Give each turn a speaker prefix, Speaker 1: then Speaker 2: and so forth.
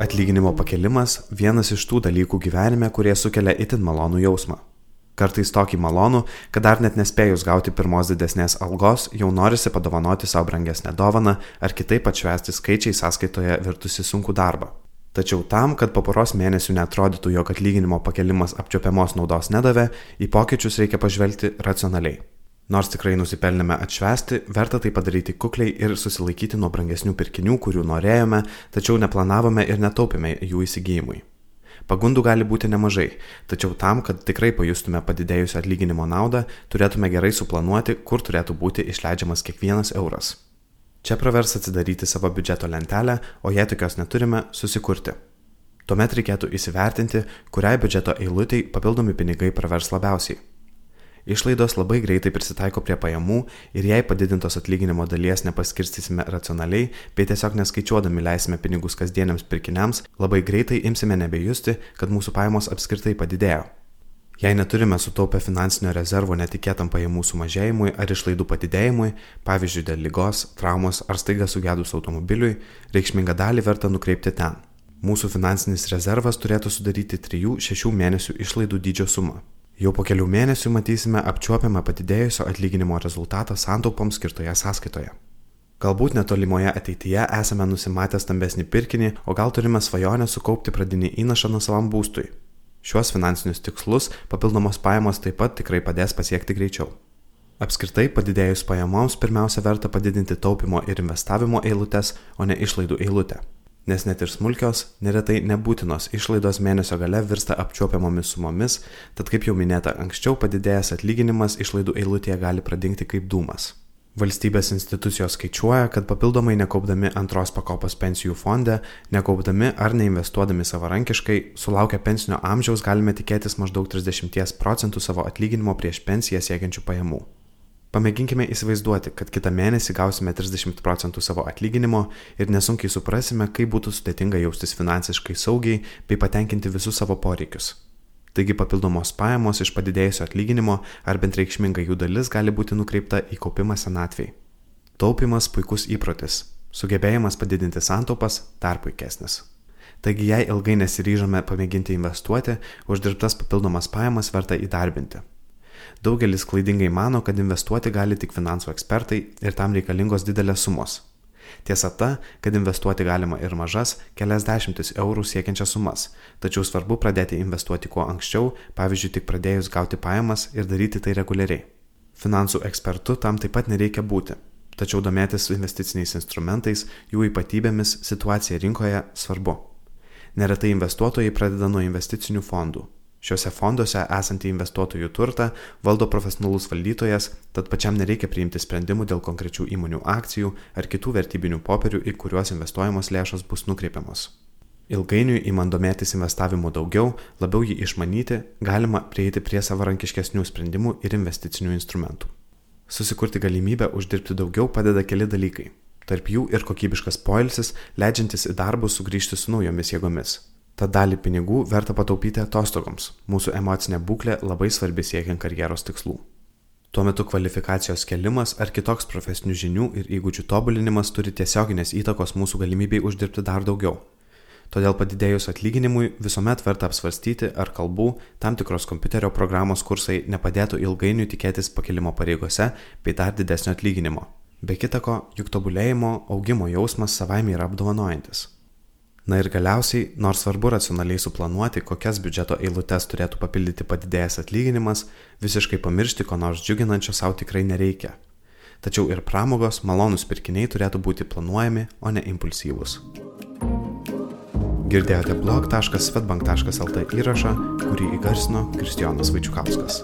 Speaker 1: Atlyginimo pakelimas - vienas iš tų dalykų gyvenime, kurie sukelia itin malonų jausmą. Kartais tokį malonų, kad dar net nespėjus gauti pirmos didesnės algos, jau norisi padovanoti savo brangesnę dovaną ar kitaip atšvesti skaičiai sąskaitoje virtusi sunku darbą. Tačiau tam, kad po poros mėnesių netrodytų, jog atlyginimo pakelimas apčiopiamos naudos nedavė, į pokyčius reikia pažvelgti racionaliai. Nors tikrai nusipelnėme atšvesti, verta tai padaryti kukliai ir susilaikyti nuo brangesnių pirkinių, kurių norėjome, tačiau neplanavome ir netaupėme jų įsigijimui. Pagundų gali būti nemažai, tačiau tam, kad tikrai pajustume padidėjusią atlyginimo naudą, turėtume gerai suplanuoti, kur turėtų būti išleidžiamas kiekvienas euras. Čia pravers atsidaryti savo biudžeto lentelę, o jei tokios neturime, susikurti. Tuomet reikėtų įsivertinti, kuriai biudžeto eilutei papildomi pinigai pravers labiausiai. Išlaidos labai greitai prisitaiko prie pajamų ir jei padidintos atlyginimo dalies nepaskirstysime racionaliai, bei tiesiog neskaičiuodami leisime pinigus kasdieniams pirkiniams, labai greitai imsime nebejusti, kad mūsų pajamos apskritai padidėjo. Jei neturime sutaupę finansinio rezervo netikėtam pajamų sumažėjimui ar išlaidų padidėjimui, pavyzdžiui dėl lygos, traumos ar staiga sugedus automobiliui, reikšmingą dalį verta nukreipti ten. Mūsų finansinis rezervas turėtų sudaryti 3-6 mėnesių išlaidų dydžio sumą. Jau po kelių mėnesių matysime apčiuopiamą padidėjusio atlyginimo rezultatą santaupoms skirtoje sąskaitoje. Galbūt netolimoje ateityje esame nusimatę stambesnį pirkinį, o gal turime svajonę sukaupti pradinį įnašą nuosavam būstui. Šiuos finansinius tikslus papildomos pajamos taip pat tikrai padės pasiekti greičiau. Apskritai padidėjus pajamoms pirmiausia verta padidinti taupimo ir investavimo eilutes, o ne išlaidų eilutę. Nes net ir smulkios, neretai nebūtinos išlaidos mėnesio gale virsta apčiuopiamomis sumomis, tad kaip jau minėta anksčiau padidėjęs atlyginimas išlaidų eilutėje gali pradingti kaip dūmas. Valstybės institucijos skaičiuoja, kad papildomai nekaupdami antros pakopos pensijų fonde, nekaupdami ar neinvestuodami savarankiškai, sulaukę pensinio amžiaus galime tikėtis maždaug 30 procentų savo atlyginimo prieš pensiją siekiančių pajamų. Pamėginkime įsivaizduoti, kad kitą mėnesį gausime 30 procentų savo atlyginimo ir nesunkiai suprasime, kaip būtų sudėtinga jaustis finansiškai saugiai bei patenkinti visus savo poreikius. Taigi papildomos pajamos iš padidėjusio atlyginimo ar bent reikšminga jų dalis gali būti nukreipta į kaupimą senatviai. Taupimas puikus įprotis, sugebėjimas padidinti santaupas dar puikesnis. Taigi jei ilgai nesiryžome pamėginti investuoti, uždirbtas papildomas pajamas verta įdarbinti. Daugelis klaidingai mano, kad investuoti gali tik finansų ekspertai ir tam reikalingos didelės sumos. Tiesa ta, kad investuoti galima ir mažas, kelias dešimtis eurų siekiančias sumas, tačiau svarbu pradėti investuoti kuo anksčiau, pavyzdžiui, tik pradėjus gauti pajamas ir daryti tai reguliariai. Finansų ekspertu tam taip pat nereikia būti, tačiau domėtis investiciniais instrumentais, jų ypatybėmis, situacija rinkoje svarbu. Neretai investuotojai pradeda nuo investicinių fondų, Šiuose fonduose esantį investuotojų turtą valdo profesionalus valdytojas, tad pačiam nereikia priimti sprendimų dėl konkrečių įmonių akcijų ar kitų vertybinių popierių, į kuriuos investuojamos lėšos bus nukreipiamos. Ilgainiui įman domėtis investavimu daugiau, labiau jį išmanyti, galima prieiti prie savarankiškesnių sprendimų ir investicinių instrumentų. Susikurti galimybę uždirbti daugiau padeda keli dalykai. Tarp jų ir kokybiškas poilsis, leidžiantis į darbus sugrįžti su naujomis jėgomis Tad dalį pinigų verta pataupyti atostogoms. Mūsų emocinė būklė labai svarbi siekiant karjeros tikslų. Tuo metu kvalifikacijos kelimas ar kitoks profesinių žinių ir įgūdžių tobulinimas turi tiesioginės įtakos mūsų galimybei uždirbti dar daugiau. Todėl padidėjus atlyginimui visuomet verta apsvarstyti, ar kalbų tam tikros kompiuterio programos kursai nepadėtų ilgainiui tikėtis pakilimo pareigose bei dar didesnio atlyginimo. Be kitako, juk tobulėjimo, augimo jausmas savaime yra apdovanojantis. Na ir galiausiai, nors svarbu racionaliai suplanuoti, kokias biudžeto eilutes turėtų papildyti padidėjęs atlyginimas, visiškai pamiršti ko nors džiuginančio savo tikrai nereikia. Tačiau ir pramogos, malonus pirkiniai turėtų būti planuojami, o ne impulsyvūs. Girdėjote blog.svetbank.lt įrašą, kurį įgarsino Kristijonas Vaičiukauskas.